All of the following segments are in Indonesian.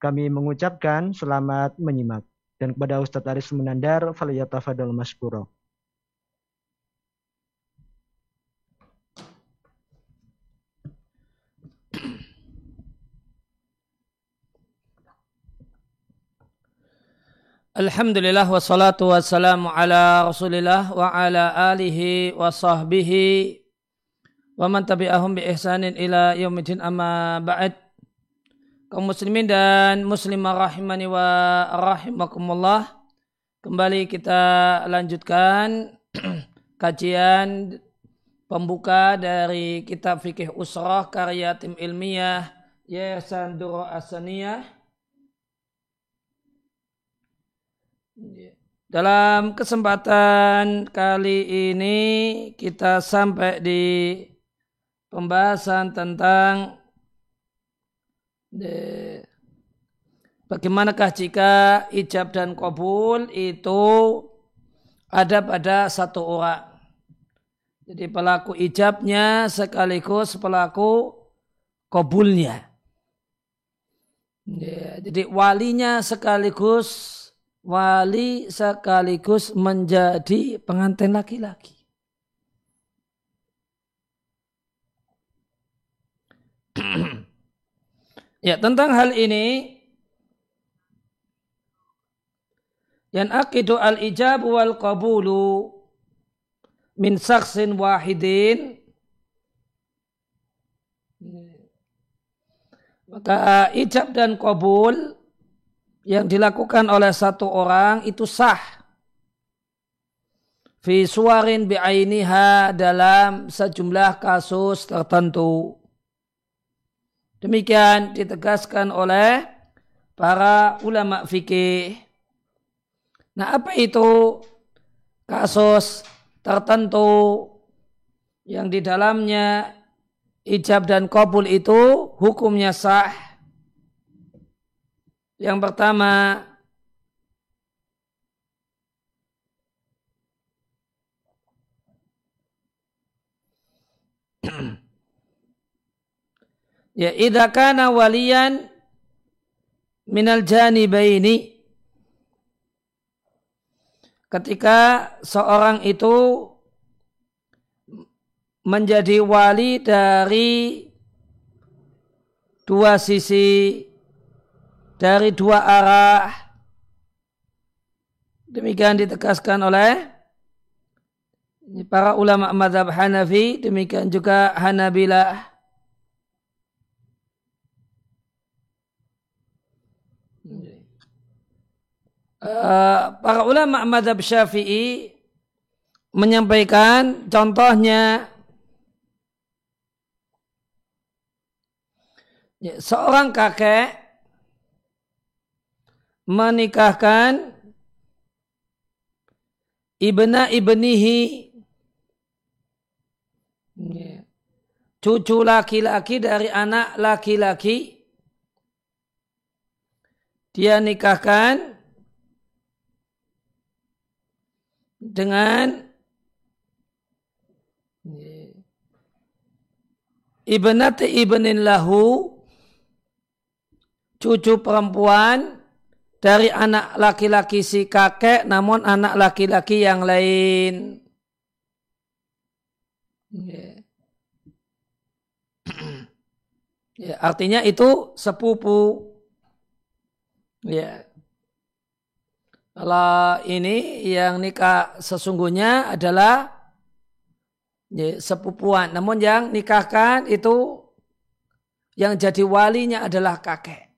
Kami mengucapkan selamat menyimak. Dan kepada Ustadz Aris Menandar, faliyatafadol maskuro. Alhamdulillah wassalatu wassalamu ala rasulillah wa ala alihi wa sahbihi wa man tabi'ahum bi ihsanin ila yaumidin amma ba'd kaum muslimin dan muslimah rahimani wa rahimakumullah. Kembali kita lanjutkan kajian pembuka dari kitab fikih usrah karya tim ilmiah Yayasan Duro Asaniyah. Dalam kesempatan kali ini kita sampai di pembahasan tentang bagaimanakah jika ijab dan kabul itu ada pada satu orang. Jadi pelaku ijabnya sekaligus pelaku kabulnya. Ya, jadi walinya sekaligus wali sekaligus menjadi pengantin laki-laki. ya, tentang hal ini yang akidu al-ijab wal qabulu min saksin wahidin maka ijab dan kabul yang dilakukan oleh satu orang itu sah. Fi suarin bi'ainiha dalam sejumlah kasus tertentu. Demikian ditegaskan oleh para ulama fikih. Nah apa itu kasus tertentu yang di dalamnya ijab dan kabul itu hukumnya sah yang pertama ya idza kana waliyan minal janibaini ketika seorang itu menjadi wali dari dua sisi dari dua arah. Demikian ditegaskan oleh para ulama madhab Hanafi, demikian juga Hanabilah. Uh, para ulama madhab syafi'i menyampaikan contohnya ya, seorang kakek menikahkan ibna ibnihi cucu laki-laki dari anak laki-laki. Dia nikahkan dengan ibnati ibnin lahu cucu perempuan dari anak laki-laki si kakek namun anak laki-laki yang lain. Ya, artinya itu sepupu. Ya. Kalau ini yang nikah sesungguhnya adalah ya, sepupuan. Namun yang nikahkan itu yang jadi walinya adalah kakek.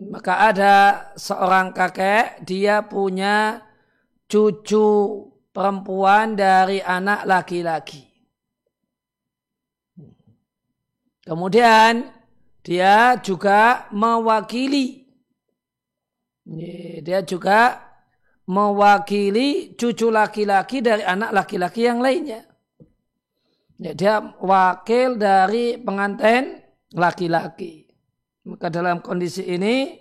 Maka ada seorang kakek, dia punya cucu perempuan dari anak laki-laki. Kemudian dia juga mewakili. Dia juga mewakili cucu laki-laki dari anak laki-laki yang lainnya. Dia wakil dari pengantin laki-laki. Maka dalam kondisi ini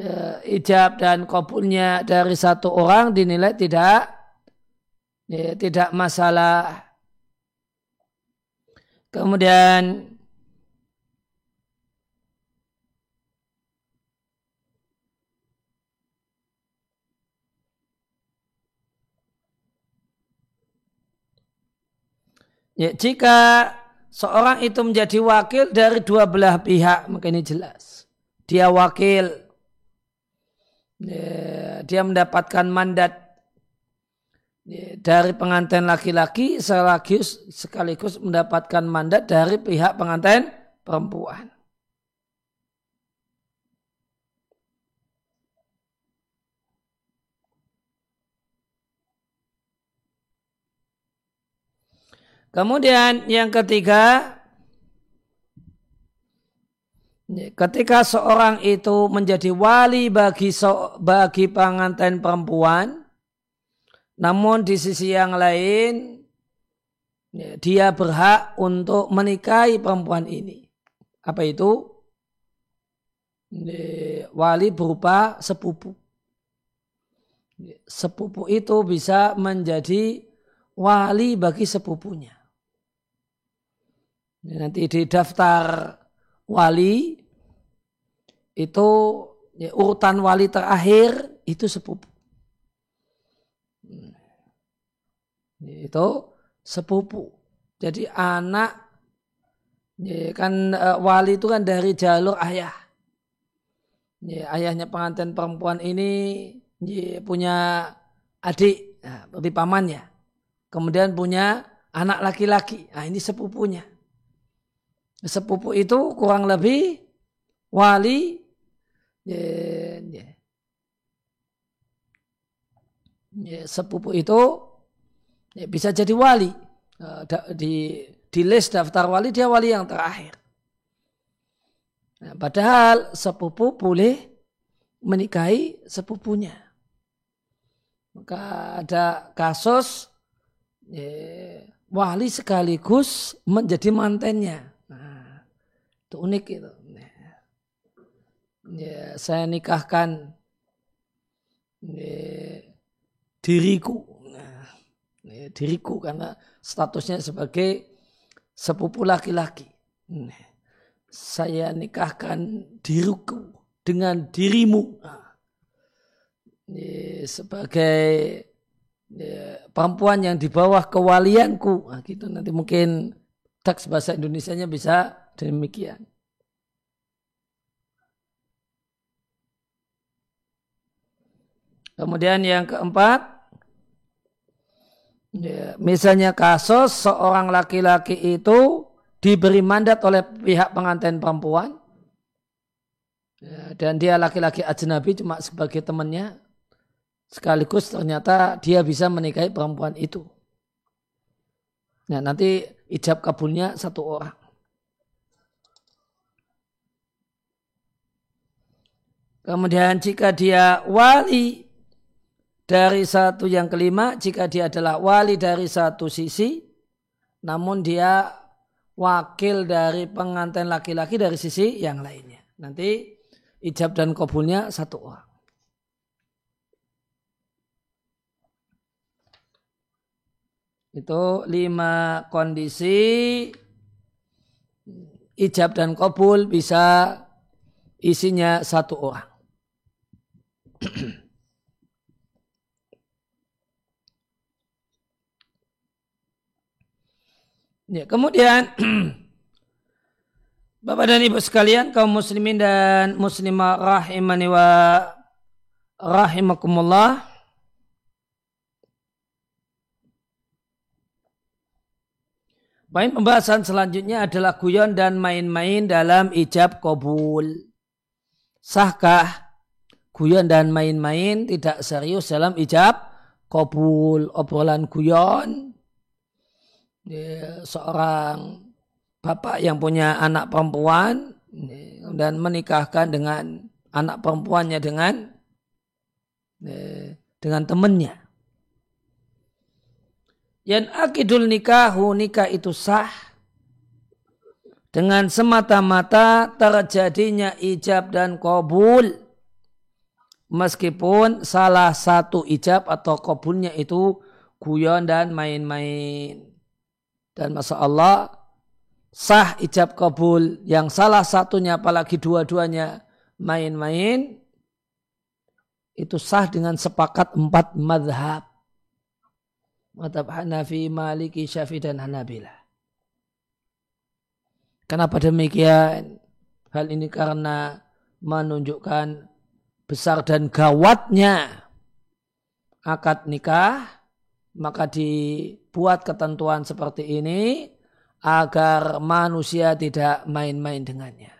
uh, ijab dan kabulnya dari satu orang dinilai tidak ya, tidak masalah. Kemudian Ya, jika seorang itu menjadi wakil dari dua belah pihak, maka ini jelas. Dia wakil. Ya, dia mendapatkan mandat ya, dari pengantin laki-laki sekaligus, sekaligus mendapatkan mandat dari pihak pengantin perempuan. Kemudian yang ketiga, ketika seorang itu menjadi wali bagi so, bagi pengantin perempuan, namun di sisi yang lain dia berhak untuk menikahi perempuan ini. Apa itu? Wali berupa sepupu. Sepupu itu bisa menjadi wali bagi sepupunya. Nanti di daftar wali itu ya, urutan wali terakhir itu sepupu. Itu sepupu. Jadi anak ya, kan e, wali itu kan dari jalur ayah. Ya, ayahnya pengantin perempuan ini ya, punya adik, nah, berarti pamannya. Kemudian punya anak laki-laki. Nah, ini sepupunya sepupu itu kurang lebih wali ya, ya. Ya, sepupu itu ya, bisa jadi wali eh, di di list daftar wali dia wali yang terakhir. Nah, padahal sepupu boleh menikahi sepupunya. Maka ada kasus ya, wali sekaligus menjadi mantennya. Itu unik itu. Ya, saya nikahkan ya, diriku. Nah, ya, diriku karena statusnya sebagai sepupu laki-laki. Nah, saya nikahkan diriku dengan dirimu. Nah, ya, sebagai ya, perempuan yang di bawah kewalianku. Nah, gitu nanti mungkin teks bahasa Indonesia-nya bisa demikian. Kemudian yang keempat, ya, misalnya kasus seorang laki-laki itu diberi mandat oleh pihak pengantin perempuan, ya, dan dia laki-laki ajnabi cuma sebagai temannya, sekaligus ternyata dia bisa menikahi perempuan itu. Nah nanti ijab kabulnya satu orang. Kemudian jika dia wali dari satu yang kelima, jika dia adalah wali dari satu sisi, namun dia wakil dari pengantin laki-laki dari sisi yang lainnya. Nanti ijab dan kabulnya satu orang. Itu lima kondisi ijab dan kabul bisa isinya satu orang. ya, kemudian Bapak dan Ibu sekalian, kaum muslimin dan muslimah rahimani wa rahimakumullah. Poin pembahasan selanjutnya adalah guyon dan main-main dalam ijab kabul. Sahkah guyon dan main-main tidak serius dalam ijab kabul. Obrolan guyon ya, seorang bapak yang punya anak perempuan ya, dan menikahkan dengan anak perempuannya dengan ya, dengan temannya. Yang akidul nikahu nikah itu sah. Dengan semata-mata terjadinya ijab dan kabul meskipun salah satu ijab atau kabulnya itu guyon dan main-main. Dan masa Allah sah ijab kabul yang salah satunya apalagi dua-duanya main-main itu sah dengan sepakat empat madhab. Madhab Hanafi, Maliki, Syafi dan Hanabilah. Kenapa demikian? Hal ini karena menunjukkan besar dan gawatnya akad nikah, maka dibuat ketentuan seperti ini agar manusia tidak main-main dengannya.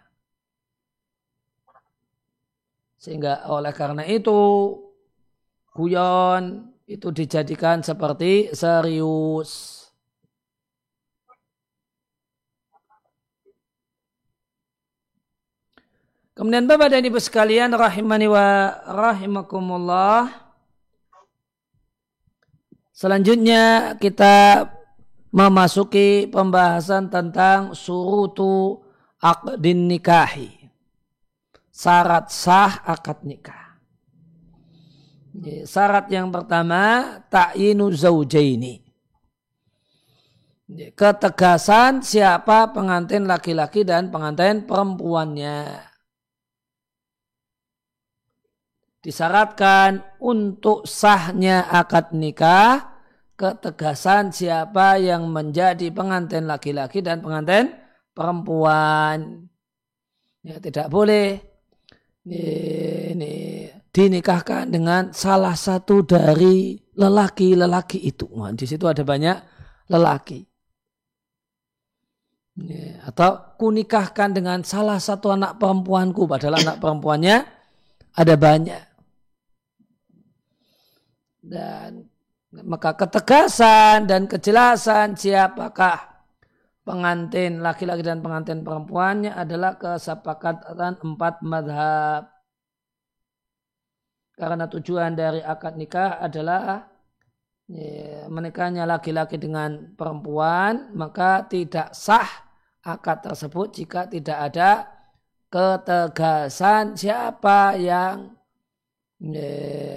Sehingga oleh karena itu guyon itu dijadikan seperti serius. Kemudian Bapak dan Ibu sekalian rahimani wa rahimakumullah. Selanjutnya kita memasuki pembahasan tentang surutu akdin nikahi. Syarat sah akad nikah. Syarat yang pertama ta'yinu zaujaini. Ketegasan siapa pengantin laki-laki dan pengantin perempuannya. Disyaratkan untuk sahnya akad nikah ketegasan siapa yang menjadi pengantin laki-laki dan pengantin perempuan. Ya, tidak boleh ini, ini, dinikahkan dengan salah satu dari lelaki-lelaki itu. Nah, di situ ada banyak lelaki. Ya, atau kunikahkan dengan salah satu anak perempuanku padahal anak perempuannya ada banyak dan maka ketegasan dan kejelasan siapakah pengantin laki-laki dan pengantin perempuannya adalah kesepakatan empat madhab. Karena tujuan dari akad nikah adalah ya, menikahnya laki-laki dengan perempuan, maka tidak sah akad tersebut jika tidak ada ketegasan siapa yang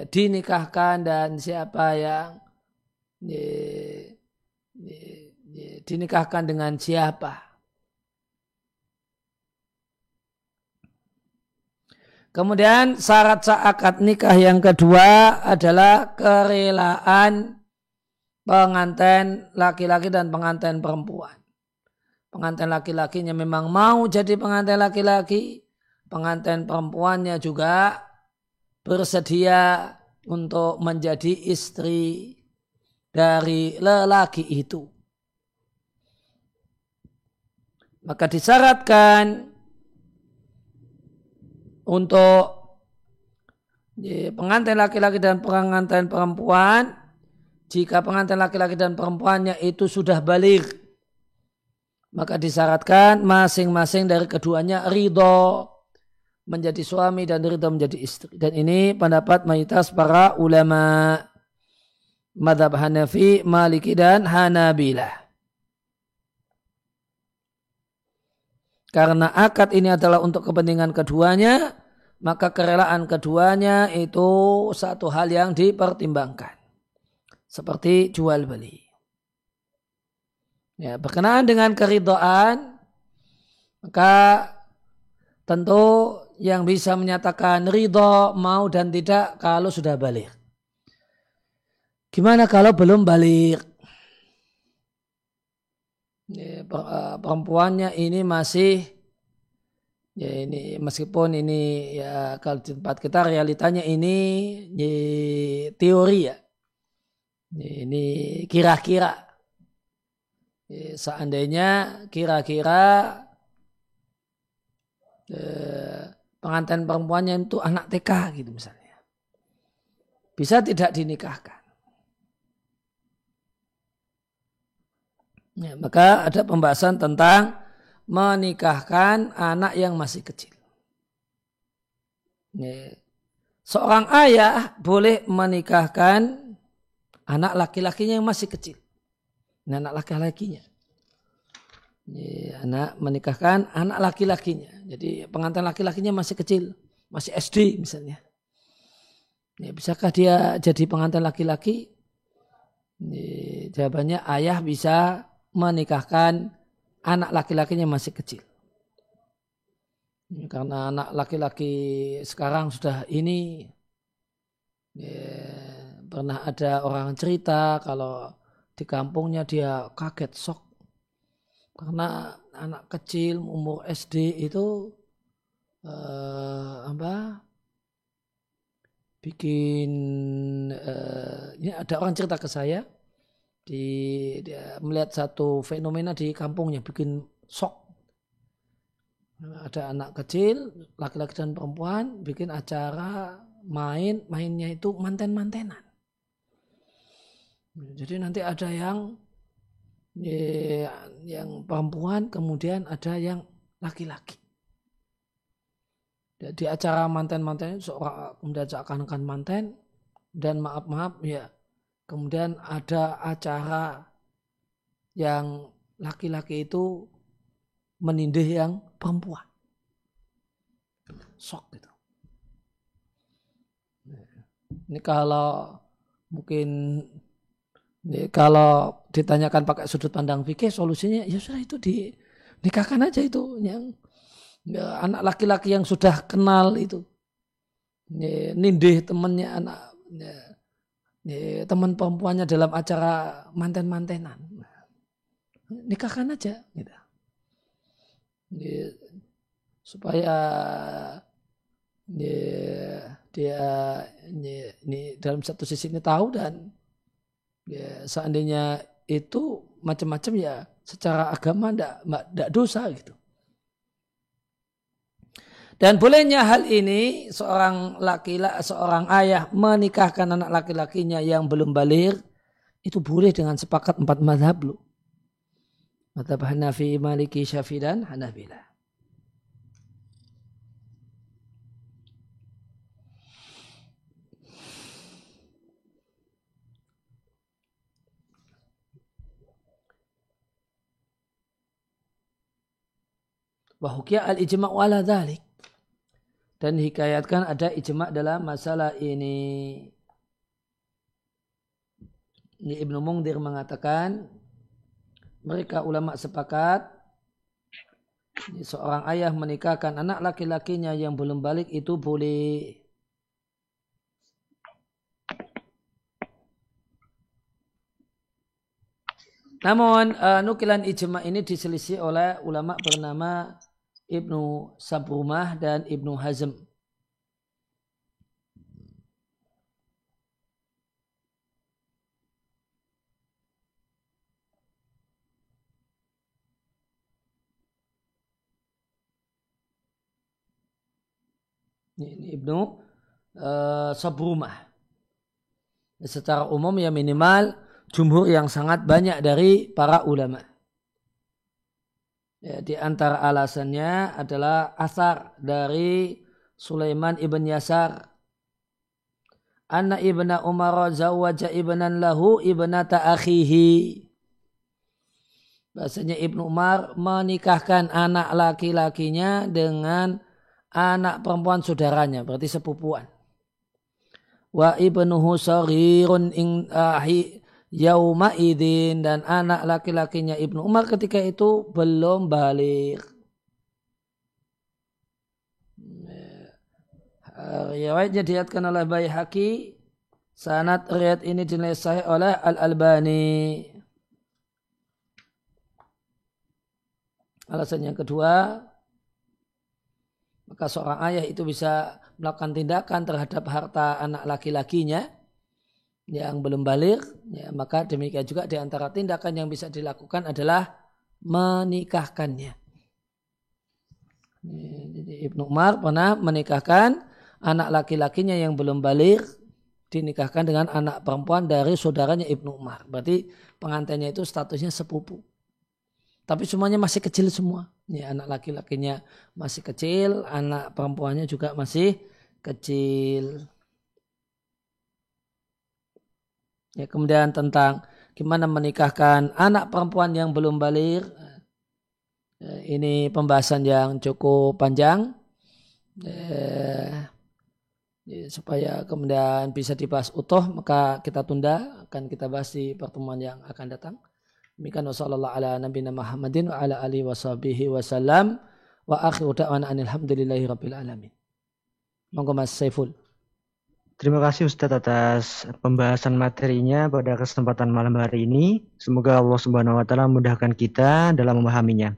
dinikahkan dan siapa yang dinikahkan dengan siapa. Kemudian syarat akad nikah yang kedua adalah kerelaan pengantin laki-laki dan pengantin perempuan. Pengantin laki-lakinya memang mau jadi pengantin laki-laki, pengantin perempuannya juga bersedia untuk menjadi istri dari lelaki itu. Maka disyaratkan untuk pengantin laki-laki dan pengantin perempuan jika pengantin laki-laki dan perempuannya itu sudah balik maka disyaratkan masing-masing dari keduanya ridho menjadi suami dan ridha menjadi istri. Dan ini pendapat mayoritas para ulama madhab Hanafi, Maliki dan Hanabilah. Karena akad ini adalah untuk kepentingan keduanya, maka kerelaan keduanya itu satu hal yang dipertimbangkan. Seperti jual beli. Ya, berkenaan dengan keridhaan, maka tentu yang bisa menyatakan ridho, mau dan tidak kalau sudah balik. Gimana kalau belum balik? Eh, perempuannya ini masih ya ini meskipun ini ya kalau di tempat kita realitanya ini ya, teori ya ini kira-kira ya, seandainya kira-kira eh, pengantin perempuannya itu anak TK gitu misalnya. Bisa tidak dinikahkan. Ya, maka ada pembahasan tentang menikahkan anak yang masih kecil. Ya. Seorang ayah boleh menikahkan anak laki-lakinya yang masih kecil. Anak laki-lakinya anak menikahkan anak laki-lakinya. Jadi pengantin laki-lakinya masih kecil, masih SD misalnya. Ya, bisakah dia jadi pengantin laki-laki? Ya, jawabannya ayah bisa menikahkan anak laki-lakinya masih kecil. Ya, karena anak laki-laki sekarang sudah ini ya, pernah ada orang cerita kalau di kampungnya dia kaget sok karena anak kecil umur SD itu uh, apa? Bikin uh, ini ada orang cerita ke saya. Di dia melihat satu fenomena di kampungnya bikin shock ada anak kecil laki-laki dan perempuan bikin acara main mainnya itu manten-mantenan. Jadi nanti ada yang yang perempuan kemudian ada yang laki-laki. Di acara manten-manten seorang seakan-akan manten dan maaf-maaf ya kemudian ada acara yang laki-laki itu menindih yang perempuan. Sok gitu. Ini kalau mungkin ini kalau ditanyakan pakai sudut pandang fikih solusinya ya sudah itu di nikahkan aja itu yang ya, anak laki-laki yang sudah kenal itu. Ya, nindih temannya anak ya, ya, teman perempuannya dalam acara manten-mantenan. Nikahkan aja gitu. Ya, supaya ya, dia ya, ini dalam satu sisi ini tahu dan ya, seandainya itu macam-macam ya secara agama tidak dosa gitu dan bolehnya hal ini seorang laki-laki, seorang ayah menikahkan anak laki-lakinya yang belum balik itu boleh dengan sepakat empat madhab lu. Madhab Hanafi, Maliki, Syafi'i dan Hanabilah. Wahukia al-ijma' wala dhalik dan hikayatkan ada ijma dalam masalah ini. Ini Ibnu Mungdir mengatakan mereka ulama sepakat seorang ayah menikahkan anak laki-lakinya yang belum balik itu boleh Namun uh, nukilan ijma ini diselisih oleh ulama bernama Ibnu Sabrumah dan Ibnu Hazm. Ini Ibnu uh, Sabrumah. Secara umum ya minimal jumhur yang sangat banyak dari para ulama. Ya, di antara alasannya adalah asar dari Sulaiman ibn Yasar. Anna ibna Umar zawaja ibnan lahu ibnata akhihi. Bahasanya Ibnu Umar menikahkan anak laki-lakinya dengan anak perempuan saudaranya, berarti sepupuan. Wa ibnuhu saghirun in, uh, Yauma idin dan anak laki-lakinya Ibnu Umar ketika itu belum balik. Riwayatnya diatkan oleh Bayhaqi. Sanat riwayat ini dinilai sahih oleh Al-Albani. Alasan yang kedua, maka seorang ayah itu bisa melakukan tindakan terhadap harta anak laki-lakinya yang belum balik, ya, maka demikian juga di antara tindakan yang bisa dilakukan adalah menikahkannya. Jadi Ibnu Umar pernah menikahkan anak laki-lakinya yang belum balik dinikahkan dengan anak perempuan dari saudaranya Ibnu Umar. Berarti pengantinnya itu statusnya sepupu. Tapi semuanya masih kecil semua. Ya, anak laki-lakinya masih kecil, anak perempuannya juga masih kecil. Ya, kemudian tentang gimana menikahkan anak perempuan yang belum balik. Ya, ini pembahasan yang cukup panjang. Ya, ya, supaya kemudian bisa dibahas utuh maka kita tunda akan kita bahas di pertemuan yang akan datang. Demikian wasallallahu ala nabiyina Muhammadin wa ala alihi washabihi wasallam wa akhiru da'wana alhamdulillahi rabbil alamin. Monggo Mas Saiful. Terima kasih Ustadz atas pembahasan materinya pada kesempatan malam hari ini. Semoga Allah Subhanahu wa taala mudahkan kita dalam memahaminya.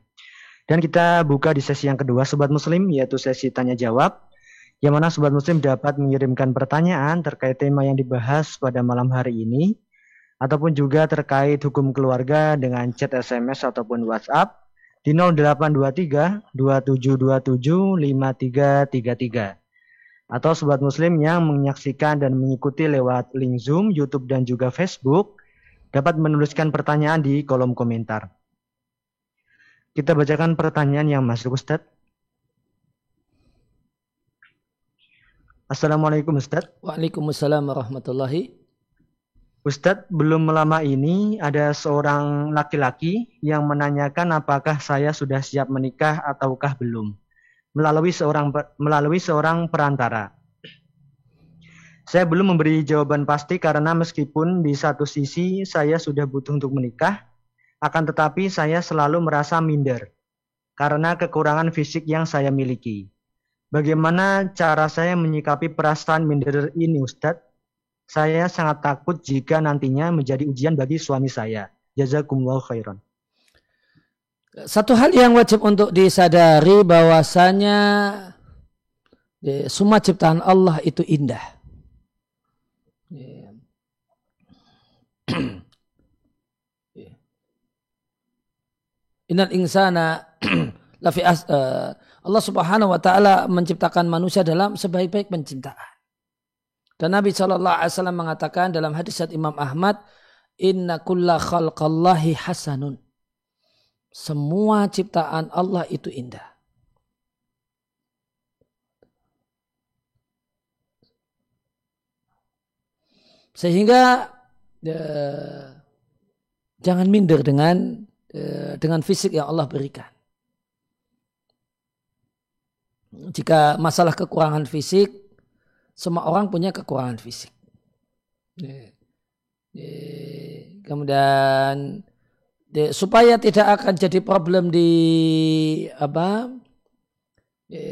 Dan kita buka di sesi yang kedua Sobat Muslim yaitu sesi tanya jawab. Yang mana Sobat Muslim dapat mengirimkan pertanyaan terkait tema yang dibahas pada malam hari ini ataupun juga terkait hukum keluarga dengan chat SMS ataupun WhatsApp di 0823 2727 5333 atau sobat muslim yang menyaksikan dan mengikuti lewat link Zoom, YouTube dan juga Facebook dapat menuliskan pertanyaan di kolom komentar. Kita bacakan pertanyaan yang masuk Ustaz. Assalamualaikum Ustaz. Waalaikumsalam warahmatullahi. Ustadz, belum lama ini ada seorang laki-laki yang menanyakan apakah saya sudah siap menikah ataukah belum melalui seorang melalui seorang perantara. Saya belum memberi jawaban pasti karena meskipun di satu sisi saya sudah butuh untuk menikah, akan tetapi saya selalu merasa minder karena kekurangan fisik yang saya miliki. Bagaimana cara saya menyikapi perasaan minder ini Ustadz? Saya sangat takut jika nantinya menjadi ujian bagi suami saya. Jazakumullah khairan. Satu hal yang wajib untuk disadari bahwasanya semua ciptaan Allah itu indah. Innal insana lafi as, uh, Allah Subhanahu wa taala menciptakan manusia dalam sebaik-baik penciptaan. Dan Nabi Shallallahu Alaihi Wasallam mengatakan dalam hadis Imam Ahmad, Inna kulla khalqallahi hasanun semua ciptaan Allah itu indah. Sehingga eh, jangan minder dengan eh, dengan fisik yang Allah berikan. Jika masalah kekurangan fisik, semua orang punya kekurangan fisik. Kemudian de, supaya tidak akan jadi problem di apa de,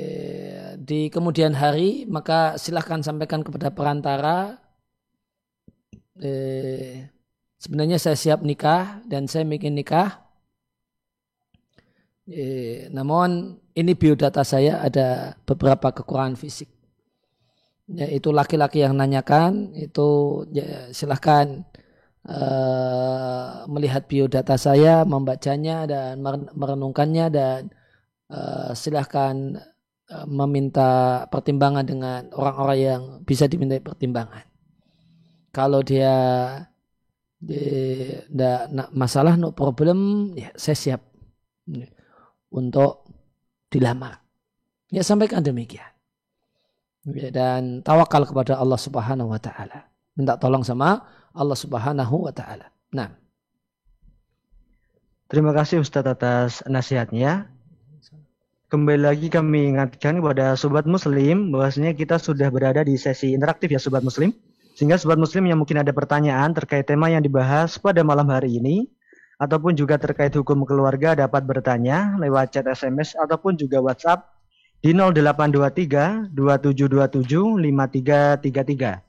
di kemudian hari maka silahkan sampaikan kepada perantara. De, sebenarnya saya siap nikah dan saya bikin nikah. De, namun ini biodata saya ada beberapa kekurangan fisik. Yaitu laki-laki yang nanyakan itu ya, silahkan uh, melihat biodata saya, membacanya dan merenungkannya dan uh, silahkan uh, meminta pertimbangan dengan orang-orang yang bisa diminta pertimbangan. Kalau dia tidak masalah, no problem, ya saya siap untuk dilamar. Ya sampaikan demikian. Ya, dan tawakal kepada Allah Subhanahu wa taala. Minta tolong sama Allah Subhanahu wa taala. Nah. Terima kasih Ustadz atas nasihatnya. Kembali lagi kami ingatkan kepada sobat muslim bahwasanya kita sudah berada di sesi interaktif ya sobat muslim. Sehingga sobat muslim yang mungkin ada pertanyaan terkait tema yang dibahas pada malam hari ini ataupun juga terkait hukum keluarga dapat bertanya lewat chat SMS ataupun juga WhatsApp di 0823 2727 5333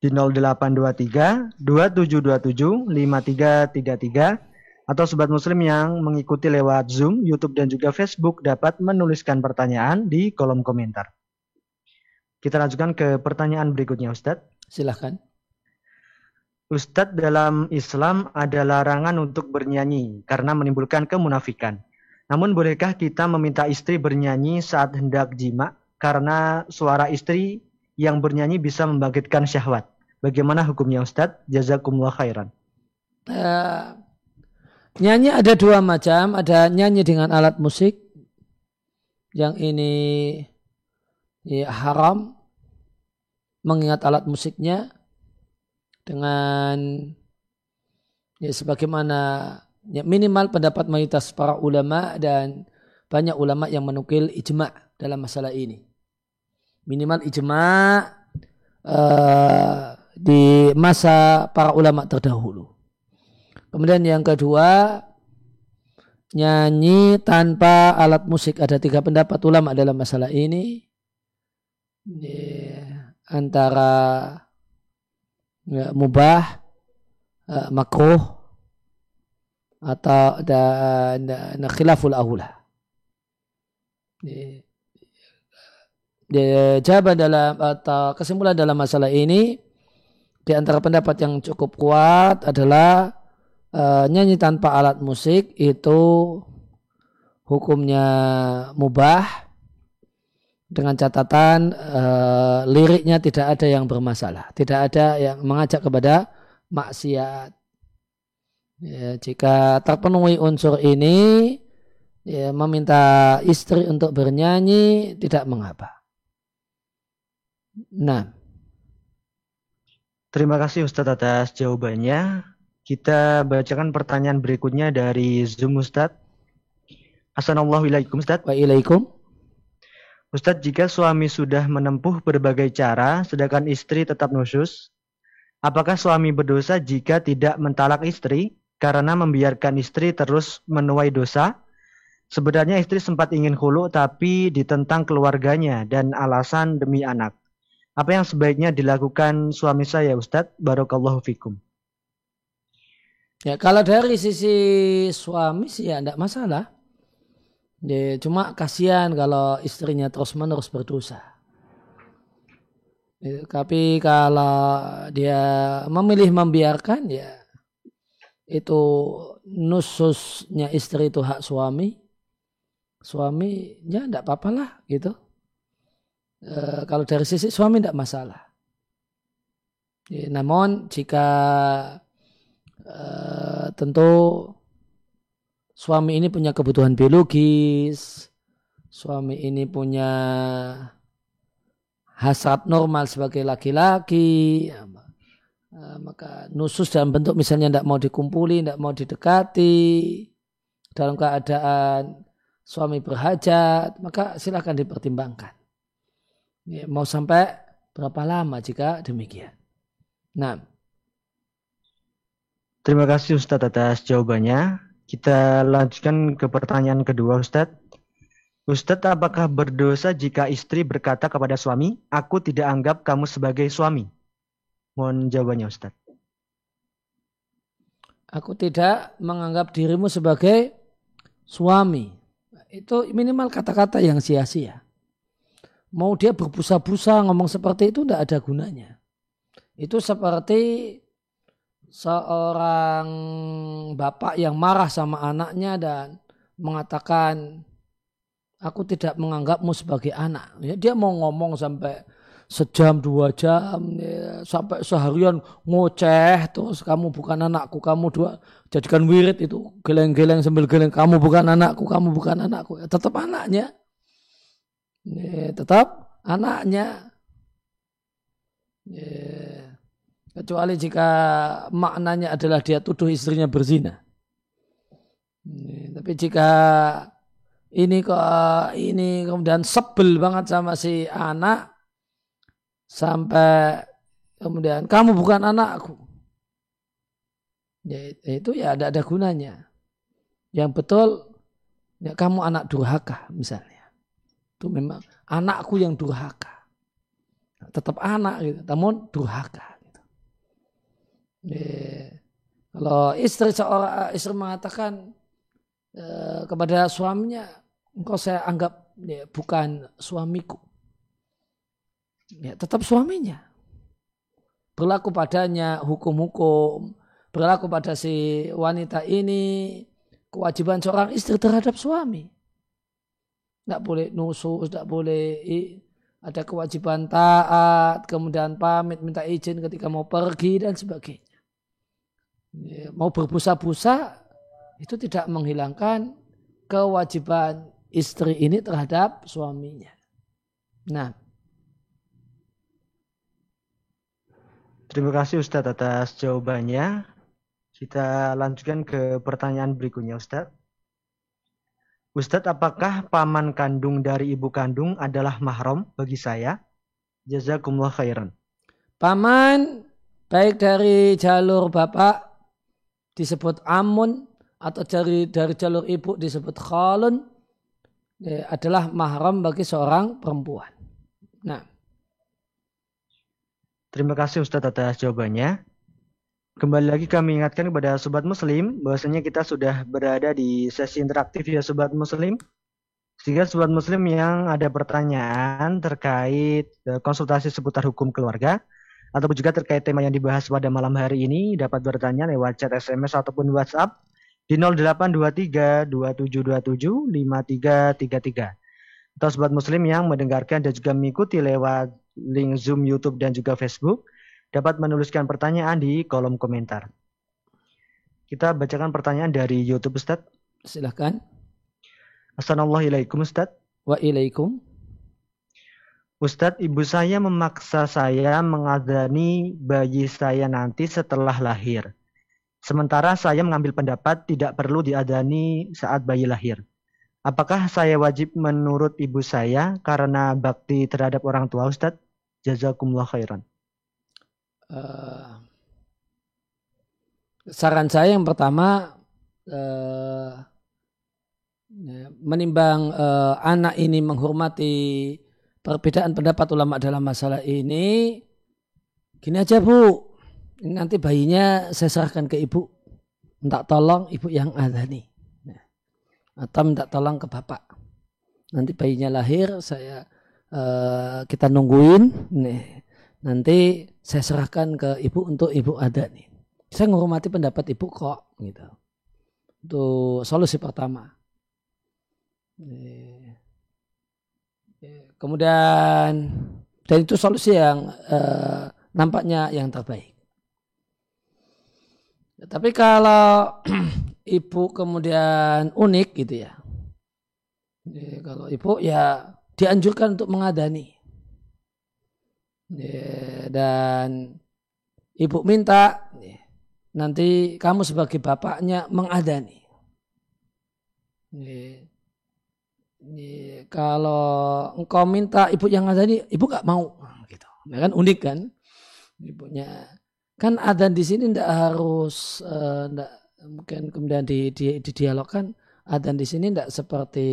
di 0823 2727 5333 atau sobat muslim yang mengikuti lewat Zoom, YouTube dan juga Facebook dapat menuliskan pertanyaan di kolom komentar. Kita lanjutkan ke pertanyaan berikutnya Ustadz. Silahkan. Ustadz dalam Islam ada larangan untuk bernyanyi karena menimbulkan kemunafikan. Namun bolehkah kita meminta istri bernyanyi saat hendak jima karena suara istri yang bernyanyi bisa membangkitkan syahwat. Bagaimana hukumnya Ustadz? Jazakumullah khairan. Uh, nyanyi ada dua macam. Ada nyanyi dengan alat musik. Yang ini ya, haram. Mengingat alat musiknya. Dengan ya sebagaimana ya, minimal pendapat mayoritas para ulama dan banyak ulama yang menukil ijma dalam masalah ini minimal ijma uh, di masa para ulama terdahulu. Kemudian yang kedua, nyanyi tanpa alat musik. Ada tiga pendapat ulama dalam masalah ini. antara ya, mubah, uh, makruh atau da, da, da, khilaful aula. Jawaban dalam atau kesimpulan dalam masalah ini di antara pendapat yang cukup kuat adalah uh, nyanyi tanpa alat musik itu hukumnya mubah dengan catatan uh, liriknya tidak ada yang bermasalah, tidak ada yang mengajak kepada maksiat. Ya, jika terpenuhi unsur ini, ya, meminta istri untuk bernyanyi tidak mengapa. Nah. Terima kasih Ustadz atas jawabannya. Kita bacakan pertanyaan berikutnya dari Zoom Ustadz. Assalamualaikum Ustadz. Waalaikumsalam. Ustadz, jika suami sudah menempuh berbagai cara, sedangkan istri tetap nusus, apakah suami berdosa jika tidak mentalak istri karena membiarkan istri terus menuai dosa? Sebenarnya istri sempat ingin hulu tapi ditentang keluarganya dan alasan demi anak. Apa yang sebaiknya dilakukan suami saya Ustadz? Barakallahu fikum. Ya kalau dari sisi suami sih ya tidak masalah. Ya, cuma kasihan kalau istrinya terus-menerus berdosa. Ya, tapi kalau dia memilih membiarkan ya itu nususnya istri itu hak suami. Suami ya tidak apa-apa lah gitu. E, kalau dari sisi suami tidak masalah. Ya, namun jika e, tentu suami ini punya kebutuhan biologis, suami ini punya hasrat normal sebagai laki-laki, ya, eh, maka nusus dalam bentuk misalnya tidak mau dikumpuli, tidak mau didekati, dalam keadaan suami berhajat, maka silahkan dipertimbangkan. Ya, mau sampai berapa lama jika demikian. Nah. Terima kasih Ustadz atas jawabannya. Kita lanjutkan ke pertanyaan kedua Ustadz. Ustadz, apakah berdosa jika istri berkata kepada suami, aku tidak anggap kamu sebagai suami? Mohon jawabannya Ustadz. Aku tidak menganggap dirimu sebagai suami. Itu minimal kata-kata yang sia-sia. Mau dia berbusa-busa ngomong seperti itu tidak ada gunanya. Itu seperti seorang bapak yang marah sama anaknya dan mengatakan aku tidak menganggapmu sebagai anak. Ya, dia mau ngomong sampai sejam dua jam ya, sampai seharian ngoceh terus kamu bukan anakku kamu dua jadikan wirid itu geleng-geleng sambil geleng kamu bukan anakku kamu bukan anakku ya, tetap anaknya ya, tetap anaknya ya, Kecuali jika maknanya adalah dia tuduh istrinya berzina. Tapi jika ini kok ini kemudian sebel banget sama si anak sampai kemudian kamu bukan anakku. Ya, itu ya ada ada gunanya. Yang betul ya kamu anak durhaka misalnya. Itu memang anakku yang durhaka. Tetap anak gitu, namun durhaka. Yeah. Kalau istri seorang istri mengatakan uh, kepada suaminya, engkau saya anggap ya, bukan suamiku. Ya, tetap suaminya. Berlaku padanya hukum-hukum, berlaku pada si wanita ini kewajiban seorang istri terhadap suami. Tidak boleh nusus, tidak boleh ada kewajiban taat, kemudian pamit, minta izin ketika mau pergi dan sebagainya. Ya, mau berbusa-busa itu tidak menghilangkan kewajiban istri ini terhadap suaminya. Nah, Terima kasih Ustadz atas jawabannya. Kita lanjutkan ke pertanyaan berikutnya Ustadz. Ustadz, apakah paman kandung dari ibu kandung adalah mahram bagi saya? Jazakumullah khairan. Paman baik dari jalur bapak disebut amun atau dari dari jalur ibu disebut khalun ya, adalah mahram bagi seorang perempuan. Nah, Terima kasih Ustadz atas jawabannya. Kembali lagi kami ingatkan kepada Sobat Muslim bahwasanya kita sudah berada di sesi interaktif ya Sobat Muslim. Sehingga Sobat Muslim yang ada pertanyaan terkait eh, konsultasi seputar hukum keluarga ataupun juga terkait tema yang dibahas pada malam hari ini dapat bertanya lewat chat SMS ataupun WhatsApp di 0823 2727 5333. Atau sobat muslim yang mendengarkan dan juga mengikuti lewat link Zoom, YouTube dan juga Facebook dapat menuliskan pertanyaan di kolom komentar. Kita bacakan pertanyaan dari YouTube Ustaz. Silahkan. Assalamualaikum Ustaz. Waalaikum. Ustadz, ibu saya memaksa saya mengadani bayi saya nanti setelah lahir. Sementara saya mengambil pendapat tidak perlu diadani saat bayi lahir. Apakah saya wajib menurut ibu saya karena bakti terhadap orang tua Ustadz? Jazakumullah khairan. Uh, saran saya yang pertama uh, menimbang uh, anak ini menghormati perbedaan pendapat ulama dalam masalah ini gini aja bu. Nanti bayinya saya serahkan ke ibu. Minta tolong ibu yang ada nih. Nah, atau minta tolong ke bapak. Nanti bayinya lahir saya kita nungguin. Nih nanti saya serahkan ke ibu untuk ibu ada nih saya menghormati pendapat ibu kok gitu itu solusi pertama kemudian dan itu solusi yang uh, nampaknya yang terbaik tapi kalau ibu kemudian unik gitu ya. Jadi, kalau ibu ya dianjurkan untuk mengadani. Ya, dan ibu minta ya, nanti kamu sebagai bapaknya mengadani. Ya, ya, kalau engkau minta ibu yang ngadani, ibu gak mau. Gitu. Ya kan unik kan? Ibunya kan adzan di sini tidak harus uh, mungkin kemudian di, di, dialogkan adzan di sini tidak seperti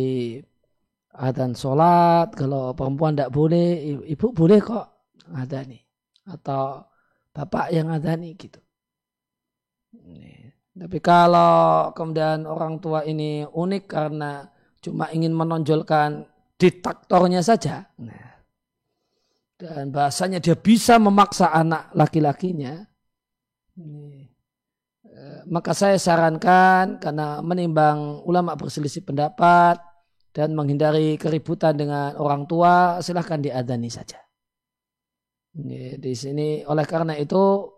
adzan sholat kalau perempuan tidak boleh ibu boleh kok ada nih. Atau bapak yang ada nih gitu. Tapi kalau kemudian orang tua ini unik karena cuma ingin menonjolkan diktatornya saja nah, dan bahasanya dia bisa memaksa anak laki-lakinya Eh, maka saya sarankan karena menimbang ulama berselisih pendapat dan menghindari keributan dengan orang tua silahkan diadani saja. Di sini oleh karena itu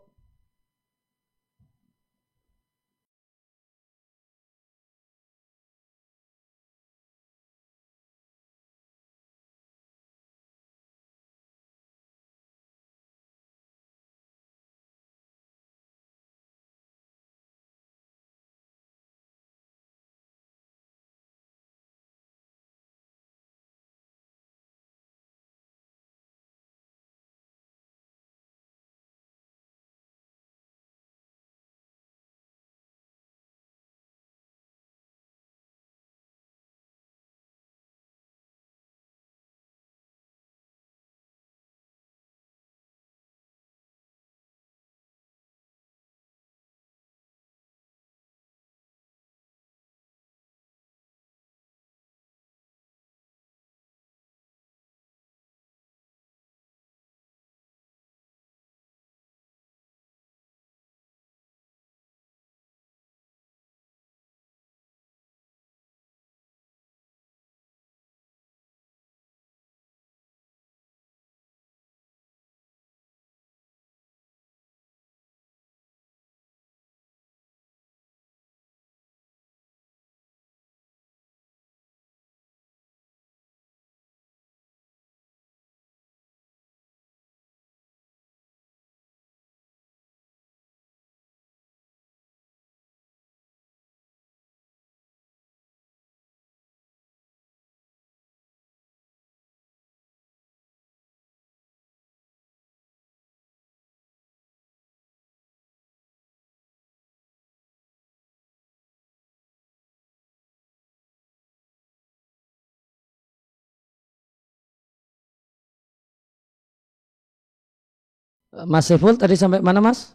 Mas Saiful tadi sampai mana Mas?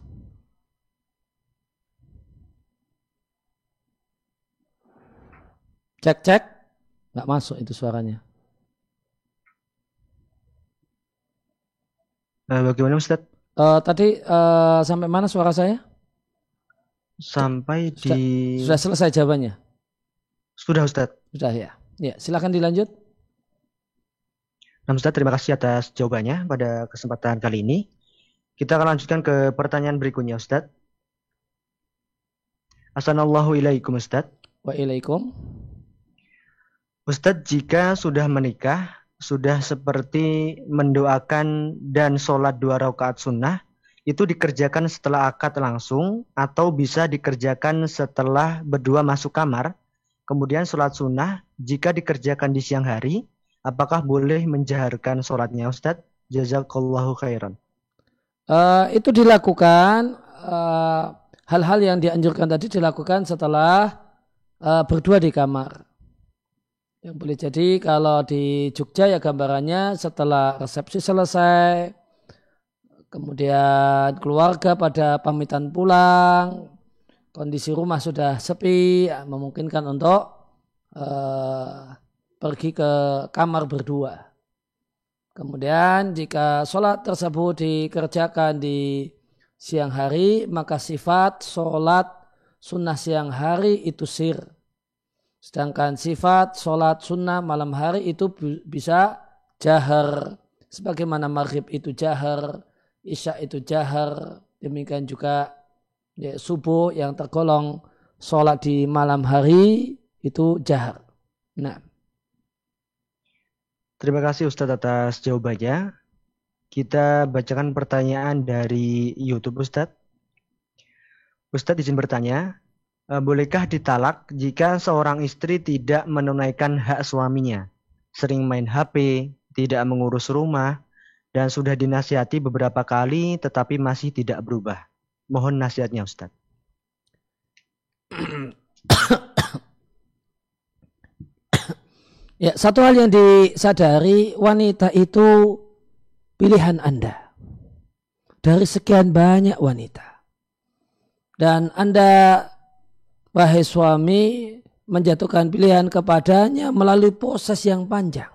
Cek cek, nggak masuk itu suaranya. Uh, bagaimana Ustaz? Uh, tadi uh, sampai mana suara saya? Sampai sudah, di sudah selesai jawabannya. Sudah Ustaz. Sudah ya. Ya, silakan dilanjut. Nah, Ustaz, terima kasih atas jawabannya pada kesempatan kali ini. Kita akan lanjutkan ke pertanyaan berikutnya, Ustaz. Assalamualaikum Ustaz. Waalaikum. Ustadz, jika sudah menikah, sudah seperti mendoakan dan sholat dua rakaat sunnah, itu dikerjakan setelah akad langsung atau bisa dikerjakan setelah berdua masuk kamar. Kemudian sholat sunnah, jika dikerjakan di siang hari, apakah boleh menjaharkan sholatnya Ustadz? Jazakallahu khairan. Uh, itu dilakukan, uh, hal-hal uh, yang dianjurkan tadi dilakukan setelah uh, berdua di kamar. Yang boleh jadi kalau di Jogja ya gambarannya setelah resepsi selesai, kemudian keluarga pada pamitan pulang, kondisi rumah sudah sepi, ya, memungkinkan untuk uh, pergi ke kamar berdua. Kemudian jika sholat tersebut dikerjakan di siang hari, maka sifat sholat sunnah siang hari itu sir Sedangkan sifat sholat sunnah malam hari itu bisa jahar. Sebagaimana maghrib itu jahar, isya itu jahar. Demikian juga ya, subuh yang tergolong sholat di malam hari itu jahar. Nah. Terima kasih Ustadz atas jawabannya. Kita bacakan pertanyaan dari YouTube Ustadz. Ustadz izin bertanya, Eh, bolehkah ditalak jika seorang istri tidak menunaikan hak suaminya, sering main HP, tidak mengurus rumah, dan sudah dinasihati beberapa kali tetapi masih tidak berubah? Mohon nasihatnya Ustaz. ya, satu hal yang disadari wanita itu pilihan Anda. Dari sekian banyak wanita. Dan Anda wahai suami menjatuhkan pilihan kepadanya melalui proses yang panjang.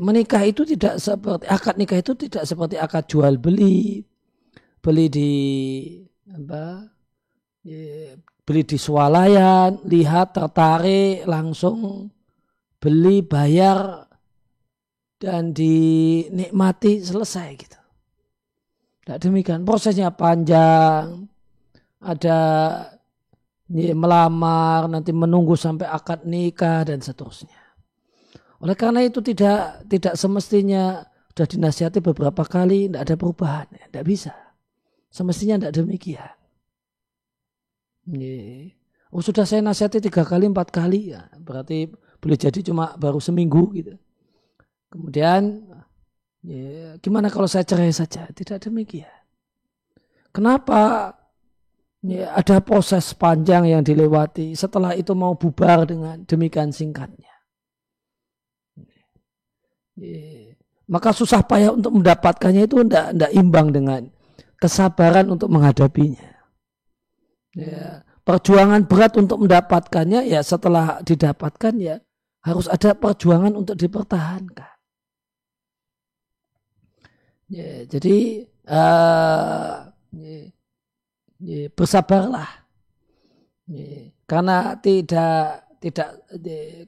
Menikah itu tidak seperti akad nikah itu tidak seperti akad jual beli, beli di apa, beli di swalayan, lihat tertarik langsung beli bayar dan dinikmati selesai gitu. Tidak demikian prosesnya panjang, ada melamar, nanti menunggu sampai akad nikah dan seterusnya. Oleh karena itu tidak tidak semestinya sudah dinasihati beberapa kali tidak ada perubahan, tidak bisa. Semestinya tidak demikian. Oh sudah saya nasihati tiga kali empat kali ya berarti boleh jadi cuma baru seminggu gitu. Kemudian ya, gimana kalau saya cerai saja? Tidak demikian. Kenapa Ya, ada proses panjang yang dilewati. Setelah itu mau bubar dengan demikian singkatnya. Ya. Maka susah payah untuk mendapatkannya itu tidak imbang dengan kesabaran untuk menghadapinya. Ya, perjuangan berat untuk mendapatkannya ya setelah didapatkan ya harus ada perjuangan untuk dipertahankan. Ya, jadi uh, ya, bersabarlah karena tidak tidak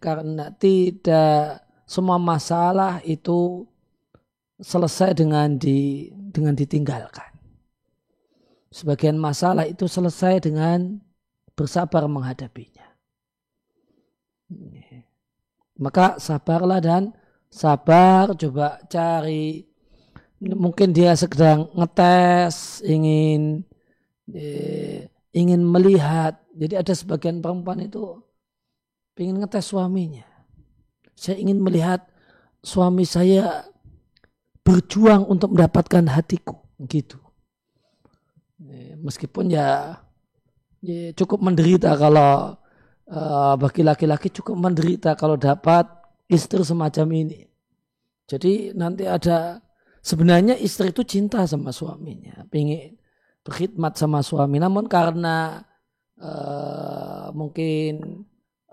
karena tidak semua masalah itu selesai dengan di dengan ditinggalkan. Sebagian masalah itu selesai dengan bersabar menghadapinya. Maka sabarlah dan sabar coba cari mungkin dia sedang ngetes ingin Eh, ingin melihat. Jadi ada sebagian perempuan itu ingin ngetes suaminya. Saya ingin melihat suami saya berjuang untuk mendapatkan hatiku. Gitu. Meskipun ya, ya cukup menderita kalau uh, bagi laki-laki cukup menderita kalau dapat istri semacam ini. Jadi nanti ada sebenarnya istri itu cinta sama suaminya, pengen berkhidmat sama suami, namun karena uh, mungkin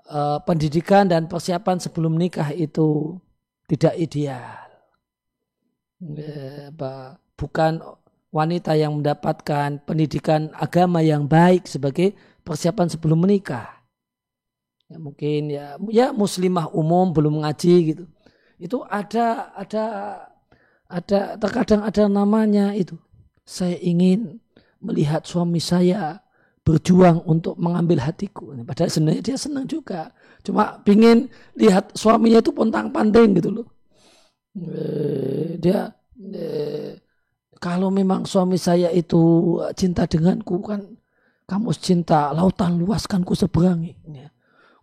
uh, pendidikan dan persiapan sebelum nikah itu tidak ideal, bukan wanita yang mendapatkan pendidikan agama yang baik sebagai persiapan sebelum menikah. Ya, mungkin ya ya muslimah umum belum ngaji gitu. Itu ada ada ada terkadang ada namanya itu. Saya ingin melihat suami saya berjuang untuk mengambil hatiku. Padahal sebenarnya dia senang juga. Cuma pingin lihat suaminya itu pontang panting gitu loh. Eh, dia eh, kalau memang suami saya itu cinta denganku kan kamu cinta lautan luaskan ku seberangi. Ya.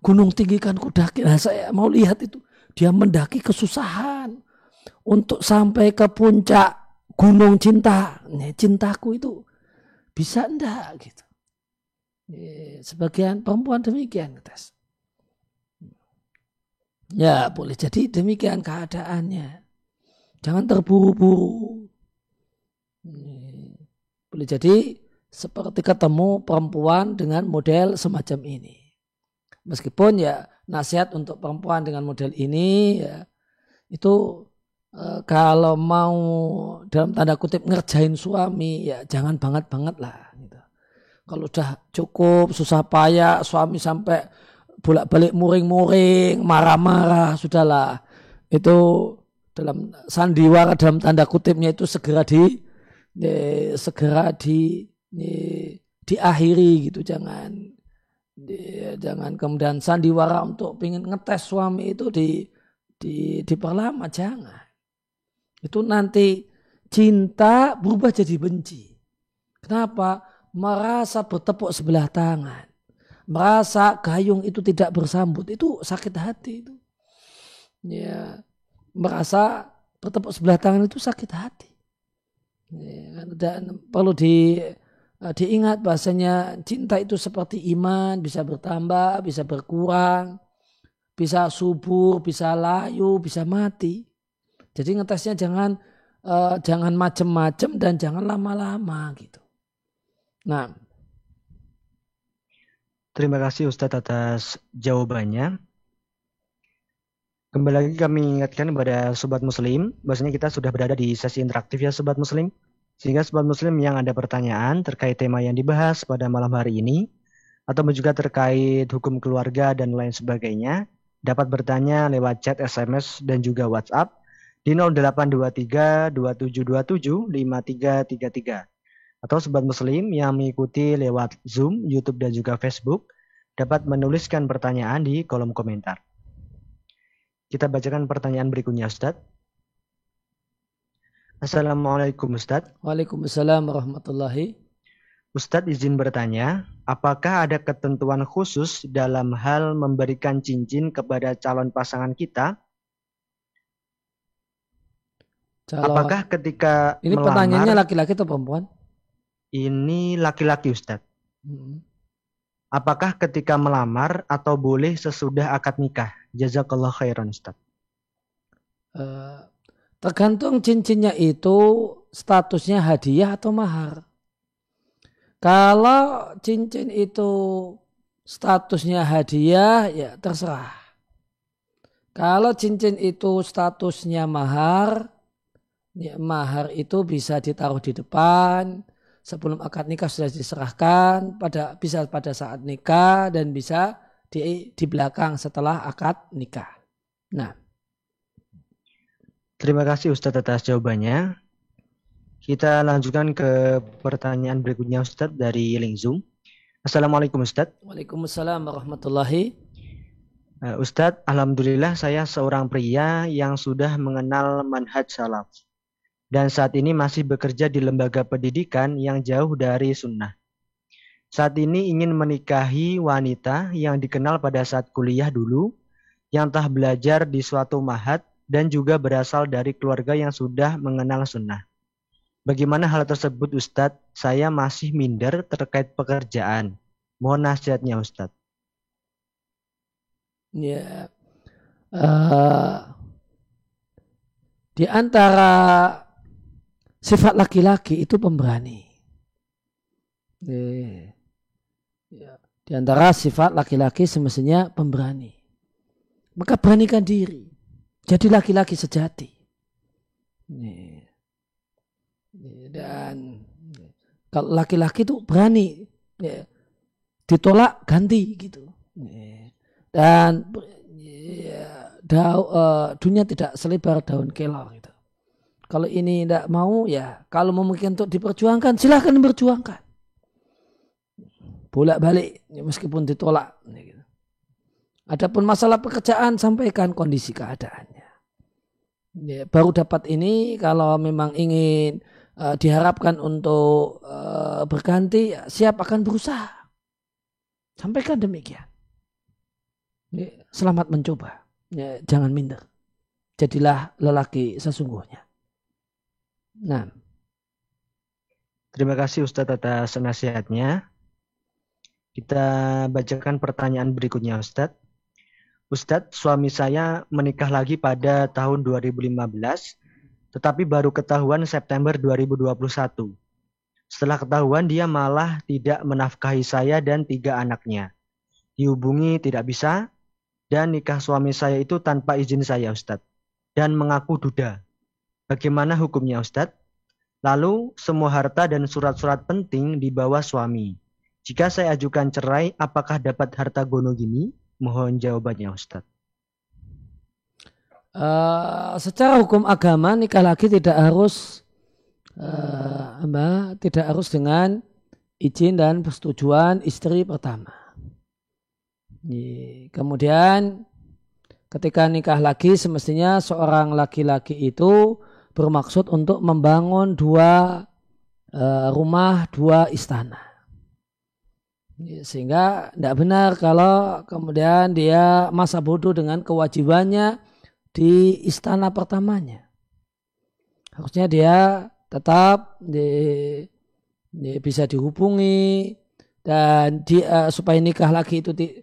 Gunung tinggi kan ku daki. Nah saya mau lihat itu. Dia mendaki kesusahan. Untuk sampai ke puncak gunung cinta. Nih, cintaku itu bisa enggak gitu. Sebagian perempuan demikian tes. Ya boleh jadi demikian keadaannya. Jangan terburu-buru. Boleh jadi seperti ketemu perempuan dengan model semacam ini. Meskipun ya nasihat untuk perempuan dengan model ini ya itu e, kalau mau dalam tanda kutip ngerjain suami ya jangan banget banget lah. Gitu. Kalau udah cukup susah payah suami sampai bolak balik muring-muring marah-marah sudahlah itu dalam sandiwara dalam tanda kutipnya itu segera di, di segera di, di diakhiri gitu jangan. Dia, jangan kemudian sandiwara untuk ingin ngetes suami itu di, di diperlama jangan. Itu nanti cinta berubah jadi benci. Kenapa? Merasa bertepuk sebelah tangan. Merasa gayung itu tidak bersambut. Itu sakit hati itu. Ya merasa bertepuk sebelah tangan itu sakit hati dan perlu di Eh, diingat bahasanya cinta itu seperti iman, bisa bertambah, bisa berkurang, bisa subur, bisa layu, bisa mati. Jadi ngetesnya jangan uh, jangan macem-macem dan jangan lama-lama gitu. Nah, terima kasih Ustadz atas jawabannya. Kembali lagi kami ingatkan kepada sobat muslim, bahasanya kita sudah berada di sesi interaktif ya sobat muslim. Sehingga sobat muslim yang ada pertanyaan terkait tema yang dibahas pada malam hari ini, atau juga terkait hukum keluarga dan lain sebagainya, dapat bertanya lewat chat SMS dan juga WhatsApp di 0823 2727 5333. Atau sobat muslim yang mengikuti lewat Zoom, YouTube dan juga Facebook dapat menuliskan pertanyaan di kolom komentar. Kita bacakan pertanyaan berikutnya Ustadz. Assalamualaikum Ustadz. Waalaikumsalam warahmatullahi. Ustadz izin bertanya, apakah ada ketentuan khusus dalam hal memberikan cincin kepada calon pasangan kita? Calon... Apakah ketika Ini melamar, pertanyaannya laki-laki atau perempuan? Ini laki-laki Ustadz. Hmm. Apakah ketika melamar atau boleh sesudah akad nikah? Jazakallah khairan Ustadz. Uh, Tergantung cincinnya itu statusnya hadiah atau mahar. Kalau cincin itu statusnya hadiah, ya terserah. Kalau cincin itu statusnya mahar, ya mahar itu bisa ditaruh di depan, sebelum akad nikah sudah diserahkan, pada bisa pada saat nikah dan bisa di, di belakang setelah akad nikah. Nah, Terima kasih Ustadz atas jawabannya. Kita lanjutkan ke pertanyaan berikutnya Ustadz dari link Zoom. Assalamualaikum Ustadz. Waalaikumsalam warahmatullahi. Uh, Ustadz, Alhamdulillah saya seorang pria yang sudah mengenal manhaj salaf. Dan saat ini masih bekerja di lembaga pendidikan yang jauh dari sunnah. Saat ini ingin menikahi wanita yang dikenal pada saat kuliah dulu, yang telah belajar di suatu mahat dan juga berasal dari keluarga yang sudah mengenal sunnah. Bagaimana hal tersebut Ustadz? Saya masih minder terkait pekerjaan. Mohon nasihatnya Ustadz. Ya, uh, di antara sifat laki-laki itu pemberani. Ya. Di antara sifat laki-laki semestinya pemberani. Maka beranikan diri. Jadi laki-laki sejati. Dan kalau laki-laki itu berani ya, ditolak ganti gitu. Dan ya, uh, dunia tidak selebar daun kelor gitu. Kalau ini tidak mau ya kalau memungkinkan untuk diperjuangkan silahkan berjuangkan. Bolak balik ya, meskipun ditolak. Ya, gitu. Adapun masalah pekerjaan sampaikan kondisi keadaannya. Ya, baru dapat ini kalau memang ingin uh, diharapkan untuk uh, berganti, ya, siap akan berusaha. Sampaikan demikian. Ya, selamat mencoba. Ya, jangan minder. Jadilah lelaki sesungguhnya. Nah. Terima kasih Ustadz atas nasihatnya. Kita bacakan pertanyaan berikutnya Ustadz. Ustadz, suami saya menikah lagi pada tahun 2015 tetapi baru ketahuan September 2021. Setelah ketahuan dia malah tidak menafkahi saya dan tiga anaknya. Dihubungi tidak bisa dan nikah suami saya itu tanpa izin saya Ustadz dan mengaku duda. Bagaimana hukumnya Ustadz? Lalu semua harta dan surat-surat penting dibawa suami. Jika saya ajukan cerai, apakah dapat harta gono gini? Mohon jawabannya Ustadz. Uh, secara hukum agama nikah lagi tidak harus uh, apa, tidak harus dengan izin dan persetujuan istri pertama. Kemudian ketika nikah lagi semestinya seorang laki-laki itu bermaksud untuk membangun dua uh, rumah, dua istana. Sehingga tidak benar kalau kemudian dia masa bodoh dengan kewajibannya di istana pertamanya. Harusnya dia tetap di, di, bisa dihubungi dan dia supaya nikah lagi itu di,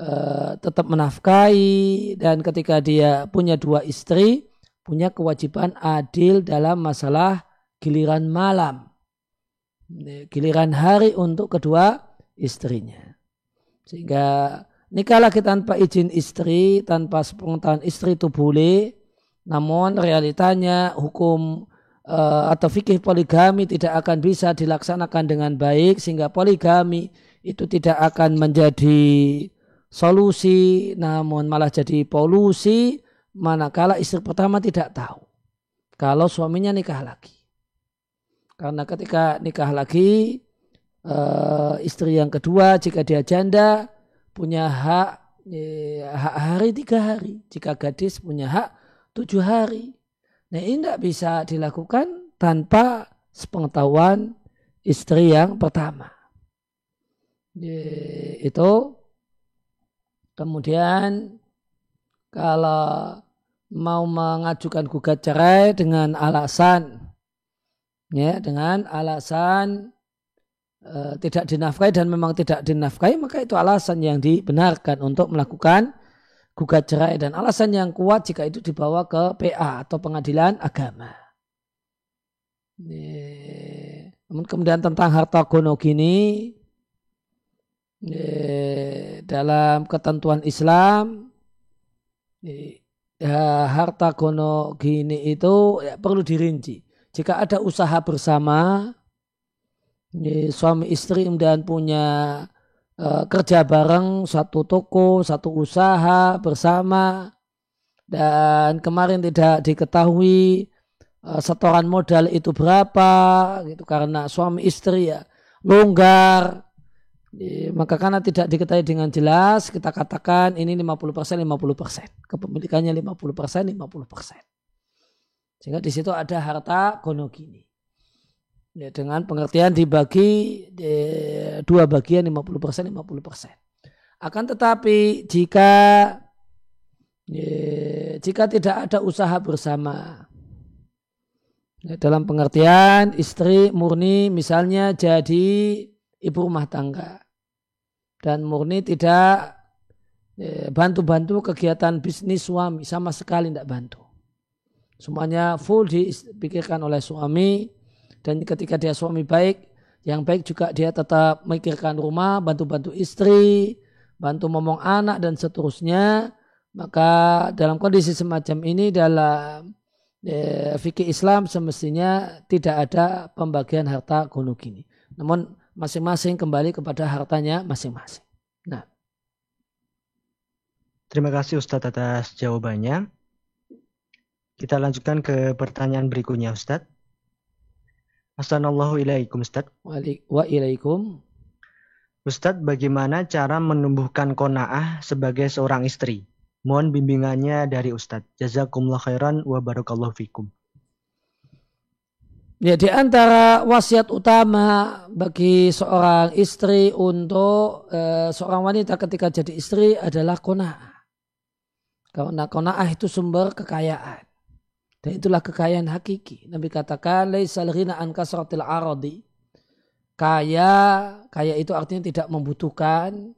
uh, tetap menafkahi dan ketika dia punya dua istri punya kewajiban adil dalam masalah giliran malam giliran hari untuk kedua istrinya sehingga Nikah lagi tanpa izin istri, tanpa sepengetahuan istri itu boleh. Namun realitanya hukum uh, atau fikih poligami tidak akan bisa dilaksanakan dengan baik sehingga poligami itu tidak akan menjadi solusi namun malah jadi polusi manakala istri pertama tidak tahu kalau suaminya nikah lagi. Karena ketika nikah lagi uh, istri yang kedua jika dia janda punya hak ya, hak hari tiga hari. Jika gadis punya hak tujuh hari. Nah ini tidak bisa dilakukan tanpa sepengetahuan istri yang pertama. Ya, itu kemudian kalau mau mengajukan gugat cerai dengan alasan ya dengan alasan e, tidak dinafkahi dan memang tidak dinafkahi maka itu alasan yang dibenarkan untuk melakukan gugat cerai dan alasan yang kuat jika itu dibawa ke PA atau pengadilan agama. Namun kemudian tentang harta gono gini dalam ketentuan Islam ya, harta gono gini itu ya, perlu dirinci. Jika ada usaha bersama suami istri kemudian punya uh, kerja bareng satu toko, satu usaha bersama. Dan kemarin tidak diketahui uh, setoran modal itu berapa gitu karena suami istri ya longgar. Maka karena tidak diketahui dengan jelas kita katakan ini 50% 50% kepemilikannya 50% 50% sehingga di situ ada harta gonogini ya, dengan pengertian dibagi ya, dua bagian 50% 50%. Akan tetapi jika ya, jika tidak ada usaha bersama ya, dalam pengertian istri murni misalnya jadi ibu rumah tangga dan murni tidak ya, bantu-bantu kegiatan bisnis suami sama sekali tidak bantu. Semuanya full dipikirkan oleh suami Dan ketika dia suami baik, yang baik juga dia tetap memikirkan rumah, bantu-bantu istri, bantu ngomong anak dan seterusnya. Maka dalam kondisi semacam ini dalam eh, fikih Islam semestinya tidak ada pembagian harta gunung gini. Namun masing-masing kembali kepada hartanya masing-masing. Nah. Terima kasih Ustadz atas jawabannya. Kita lanjutkan ke pertanyaan berikutnya Ustadz. Assalamualaikum Ustadz. Waalaikum. Ustadz, bagaimana cara menumbuhkan kona'ah sebagai seorang istri? Mohon bimbingannya dari Ustadz. Jazakumullah khairan wa barakallahu fikum. Ya, di antara wasiat utama bagi seorang istri untuk e, seorang wanita ketika jadi istri adalah kona'ah. Karena kona'ah itu sumber kekayaan. Dan itulah kekayaan hakiki. Nabi katakan, Laisal ghina an kasratil aradi. Kaya, kaya itu artinya tidak membutuhkan.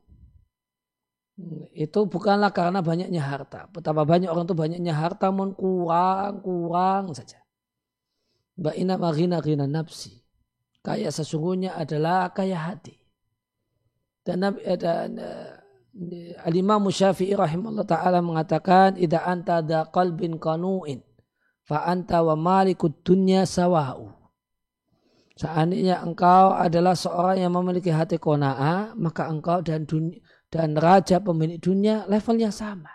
Itu bukanlah karena banyaknya harta. Betapa banyak orang itu banyaknya harta, namun kurang, kurang saja. Ba'ina maghina ghina nafsi. Kaya sesungguhnya adalah kaya hati. Dan, dan uh, Al-Imam Syafi'i rahimahullah ta'ala mengatakan, Ida anta da qalbin qanu'in fa anta wa malikud dunya sawa'u. Seandainya engkau adalah seorang yang memiliki hati kona'ah, maka engkau dan dunia, dan raja pemilik dunia levelnya sama.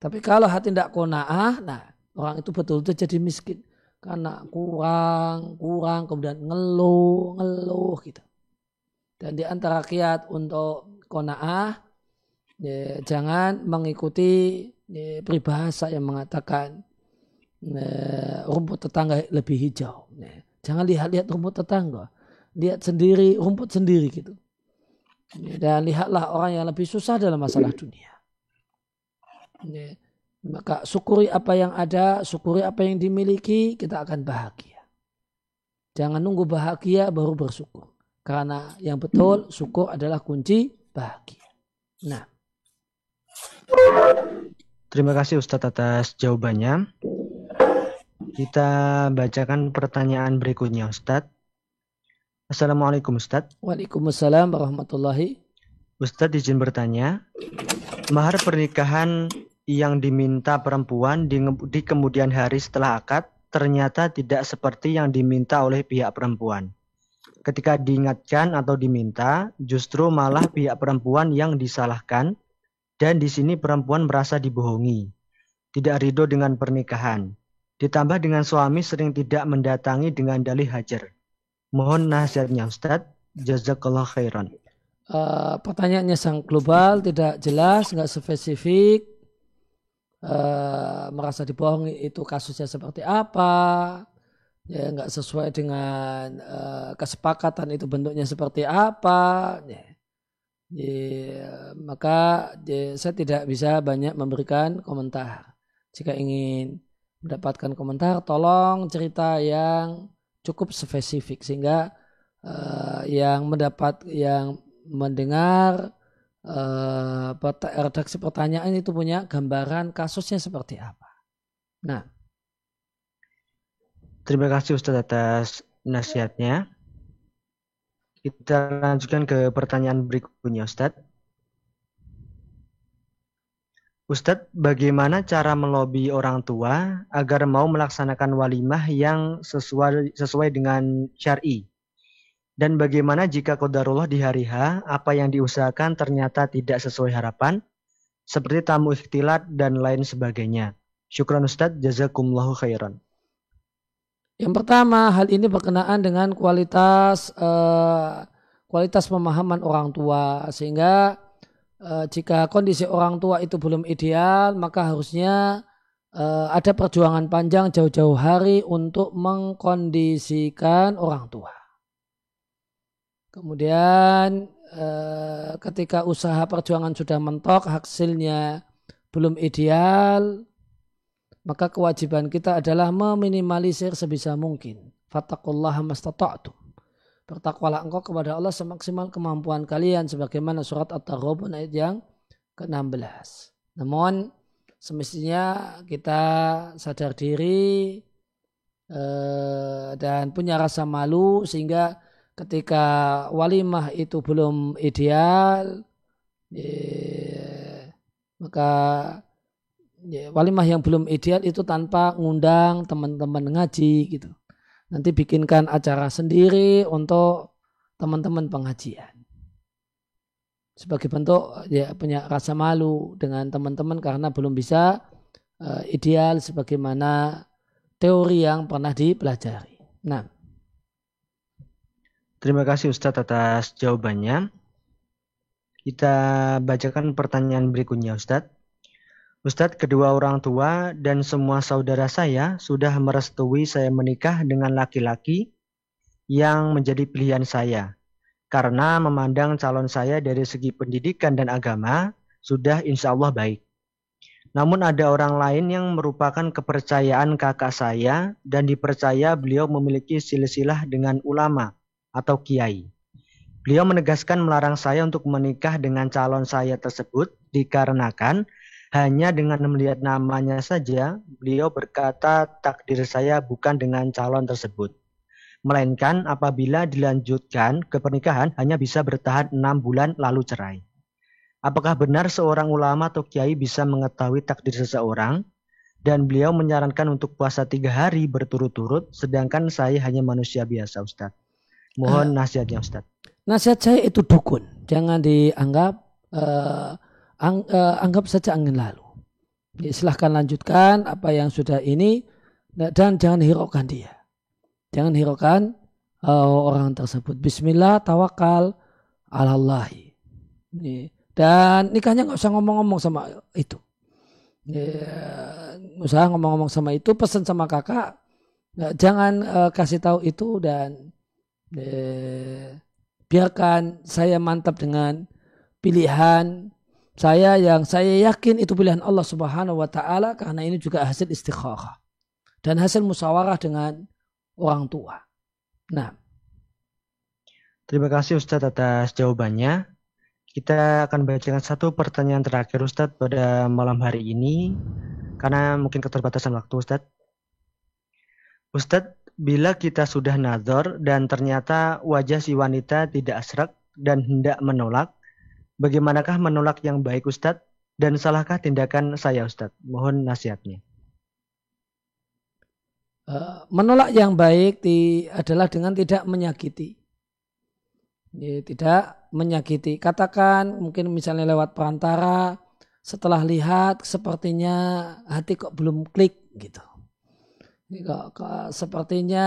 Tapi kalau hati tidak kona'ah, nah orang itu betul-betul jadi miskin. Karena kurang, kurang, kemudian ngeluh, ngeluh gitu. Dan di antara kiat untuk kona'ah, ya, jangan mengikuti peribahasa yang mengatakan ya, rumput tetangga lebih hijau. Ya. Jangan lihat-lihat rumput tetangga, lihat sendiri rumput sendiri gitu. Dan lihatlah orang yang lebih susah dalam masalah dunia. Maka syukuri apa yang ada, syukuri apa yang dimiliki, kita akan bahagia. Jangan nunggu bahagia baru bersyukur. Karena yang betul syukur adalah kunci bahagia. Nah. Terima kasih Ustadz atas jawabannya. Kita bacakan pertanyaan berikutnya Ustadz. Assalamualaikum Ustadz. Waalaikumsalam warahmatullahi. Ustadz izin bertanya, mahar pernikahan yang diminta perempuan di, di kemudian hari setelah akad ternyata tidak seperti yang diminta oleh pihak perempuan. Ketika diingatkan atau diminta, justru malah pihak perempuan yang disalahkan dan di sini perempuan merasa dibohongi, tidak ridho dengan pernikahan. Ditambah dengan suami sering tidak mendatangi dengan dalih hajar. Mohon nasihatnya Ustadz. Jazakallah khairan. Uh, pertanyaannya sang global, tidak jelas, nggak spesifik. Uh, merasa dibohongi itu kasusnya seperti apa? Ya nggak sesuai dengan uh, kesepakatan itu bentuknya seperti apa? Ya Ya, maka ya, saya tidak bisa banyak memberikan komentar. Jika ingin mendapatkan komentar, tolong cerita yang cukup spesifik sehingga uh, yang mendapat yang mendengar uh, redaksi pertanyaan itu punya gambaran kasusnya seperti apa. Nah, terima kasih Ustaz atas nasihatnya. Kita lanjutkan ke pertanyaan berikutnya Ustadz. Ustadz, bagaimana cara melobi orang tua agar mau melaksanakan walimah yang sesuai, sesuai dengan syari? Dan bagaimana jika kodarullah di hari H, apa yang diusahakan ternyata tidak sesuai harapan, seperti tamu ikhtilat dan lain sebagainya? Syukran Ustadz, jazakumullahu khairan. Yang pertama, hal ini berkenaan dengan kualitas uh, kualitas pemahaman orang tua sehingga uh, jika kondisi orang tua itu belum ideal, maka harusnya uh, ada perjuangan panjang jauh-jauh hari untuk mengkondisikan orang tua. Kemudian ketika usaha perjuangan sudah mentok, hasilnya belum ideal, maka kewajiban kita adalah meminimalisir sebisa mungkin. Fattakullaha mastata'tum. Bertakwalah engkau kepada Allah semaksimal kemampuan kalian sebagaimana surat At-Taghabun ayat yang ke-16. Namun semestinya kita sadar diri eh, dan punya rasa malu sehingga ketika walimah itu belum ideal maka walimah yang belum ideal itu tanpa ngundang teman-teman ngaji gitu nanti bikinkan acara sendiri untuk teman-teman pengajian sebagai bentuk ya punya rasa malu dengan teman-teman karena belum bisa uh, ideal sebagaimana teori yang pernah dipelajari. Nah, terima kasih Ustadz atas jawabannya. Kita bacakan pertanyaan berikutnya Ustadz. Ustadz, kedua orang tua dan semua saudara saya sudah merestui saya menikah dengan laki-laki yang menjadi pilihan saya karena memandang calon saya dari segi pendidikan dan agama sudah insya Allah baik. Namun ada orang lain yang merupakan kepercayaan kakak saya dan dipercaya beliau memiliki silsilah dengan ulama atau kiai. Beliau menegaskan melarang saya untuk menikah dengan calon saya tersebut dikarenakan hanya dengan melihat namanya saja beliau berkata takdir saya bukan dengan calon tersebut melainkan apabila dilanjutkan ke pernikahan hanya bisa bertahan enam bulan lalu cerai. Apakah benar seorang ulama atau kiai bisa mengetahui takdir seseorang dan beliau menyarankan untuk puasa tiga hari berturut-turut sedangkan saya hanya manusia biasa Ustadz. Mohon uh, nasihatnya Ustadz. Nasihat saya itu dukun. Jangan dianggap uh, ang, uh, anggap saja angin lalu. silahkan lanjutkan apa yang sudah ini dan jangan hiraukan dia. Jangan hiraukan uh, orang tersebut. Bismillah, tawakal, alallahi. Dan nikahnya nggak usah ngomong-ngomong sama itu. Ya, usah ngomong-ngomong sama itu, pesan sama kakak, nah, jangan uh, kasih tahu itu dan uh, biarkan saya mantap dengan pilihan saya yang saya yakin itu pilihan Allah Subhanahu wa taala karena ini juga hasil istikharah dan hasil musyawarah dengan orang tua. Nah. Terima kasih Ustadz atas jawabannya. Kita akan bacakan satu pertanyaan terakhir Ustadz pada malam hari ini karena mungkin keterbatasan waktu Ustadz. Ustadz, bila kita sudah nazar dan ternyata wajah si wanita tidak asrak dan hendak menolak, bagaimanakah menolak yang baik Ustadz? Dan salahkah tindakan saya Ustadz? Mohon nasihatnya. Eh, menolak yang baik di, adalah dengan tidak menyakiti. Ya, tidak menyakiti. Katakan mungkin misalnya lewat perantara, setelah lihat sepertinya hati kok belum klik gitu. Kok, kok, sepertinya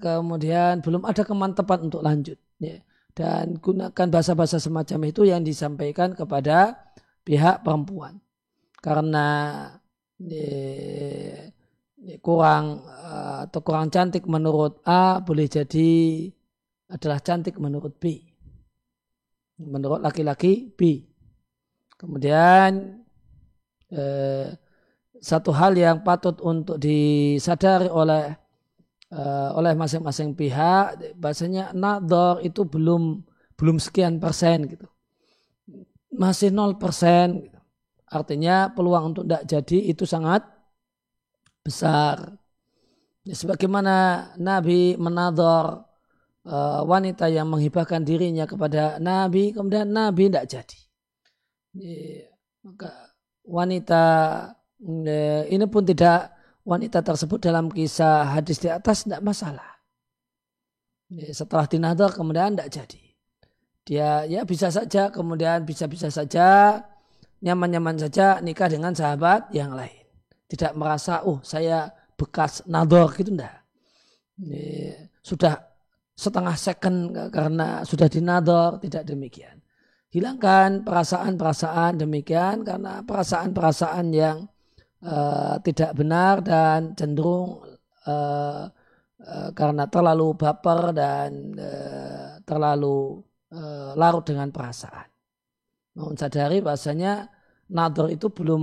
kemudian belum ada kemantapan untuk lanjut. Ya. Dan gunakan bahasa-bahasa semacam itu yang disampaikan kepada pihak perempuan. Karena ya, kurang eh, atau kurang cantik menurut A boleh jadi adalah cantik menurut B. Menurut laki-laki B. Kemudian eh, satu hal yang patut untuk disadari oleh eh, oleh masing-masing pihak bahasanya nador itu belum belum sekian persen gitu. Masih nol persen. Gitu. Artinya peluang untuk tidak jadi itu sangat besar. Ya, sebagaimana Nabi menador uh, wanita yang menghibahkan dirinya kepada Nabi, kemudian Nabi tidak jadi. Ya, maka wanita ya, ini pun tidak wanita tersebut dalam kisah hadis di atas tidak masalah. Ya, setelah dinador kemudian tidak jadi. Dia ya bisa saja kemudian bisa-bisa saja nyaman-nyaman saja nikah dengan sahabat yang lain tidak merasa oh saya bekas nador gitu enggak sudah setengah second karena sudah dinador tidak demikian hilangkan perasaan-perasaan demikian karena perasaan-perasaan yang uh, tidak benar dan cenderung uh, uh, karena terlalu baper dan uh, terlalu uh, larut dengan perasaan. Mau sadari bahasanya nador itu belum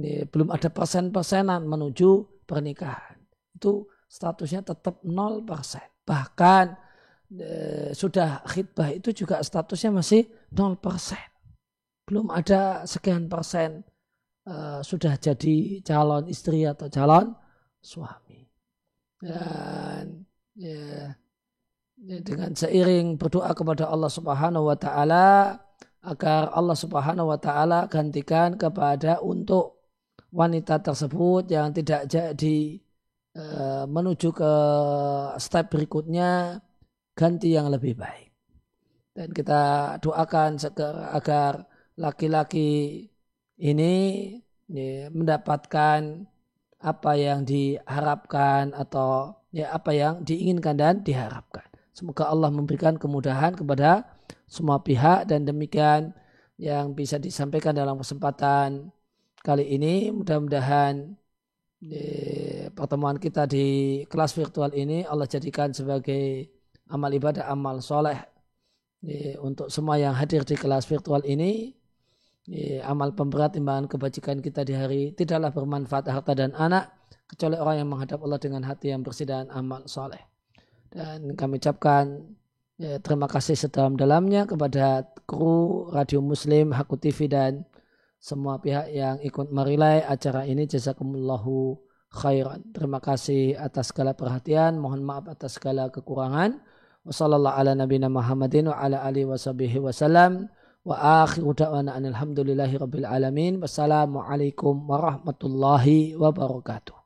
ini, belum ada persen-persenan menuju pernikahan. Itu statusnya tetap 0%. Bahkan sudah khidbah itu juga statusnya masih 0%. Belum ada sekian persen uh, sudah jadi calon istri atau calon suami. Dan ya, ya dengan seiring berdoa kepada Allah Subhanahu wa taala agar Allah Subhanahu wa taala gantikan kepada untuk wanita tersebut yang tidak jadi uh, menuju ke step berikutnya ganti yang lebih baik. Dan kita doakan agar laki-laki ini ya, mendapatkan apa yang diharapkan atau ya apa yang diinginkan dan diharapkan. Semoga Allah memberikan kemudahan kepada semua pihak dan demikian yang bisa disampaikan dalam kesempatan kali ini. Mudah-mudahan pertemuan kita di kelas virtual ini Allah jadikan sebagai amal ibadah, amal soleh untuk semua yang hadir di kelas virtual ini amal pemberat timbangan kebajikan kita di hari tidaklah bermanfaat harta dan anak kecuali orang yang menghadap Allah dengan hati yang bersih dan amal soleh. Dan kami ucapkan ya, terima kasih sedalam-dalamnya kepada kru Radio Muslim, Haku TV dan semua pihak yang ikut merilai acara ini. Jazakumullahu khairan. Terima kasih atas segala perhatian. Mohon maaf atas segala kekurangan. Wassalamualaikum warahmatullahi wabarakatuh wa akhiru da'wana alhamdulillahi rabbil alamin. Wassalamualaikum warahmatullahi wabarakatuh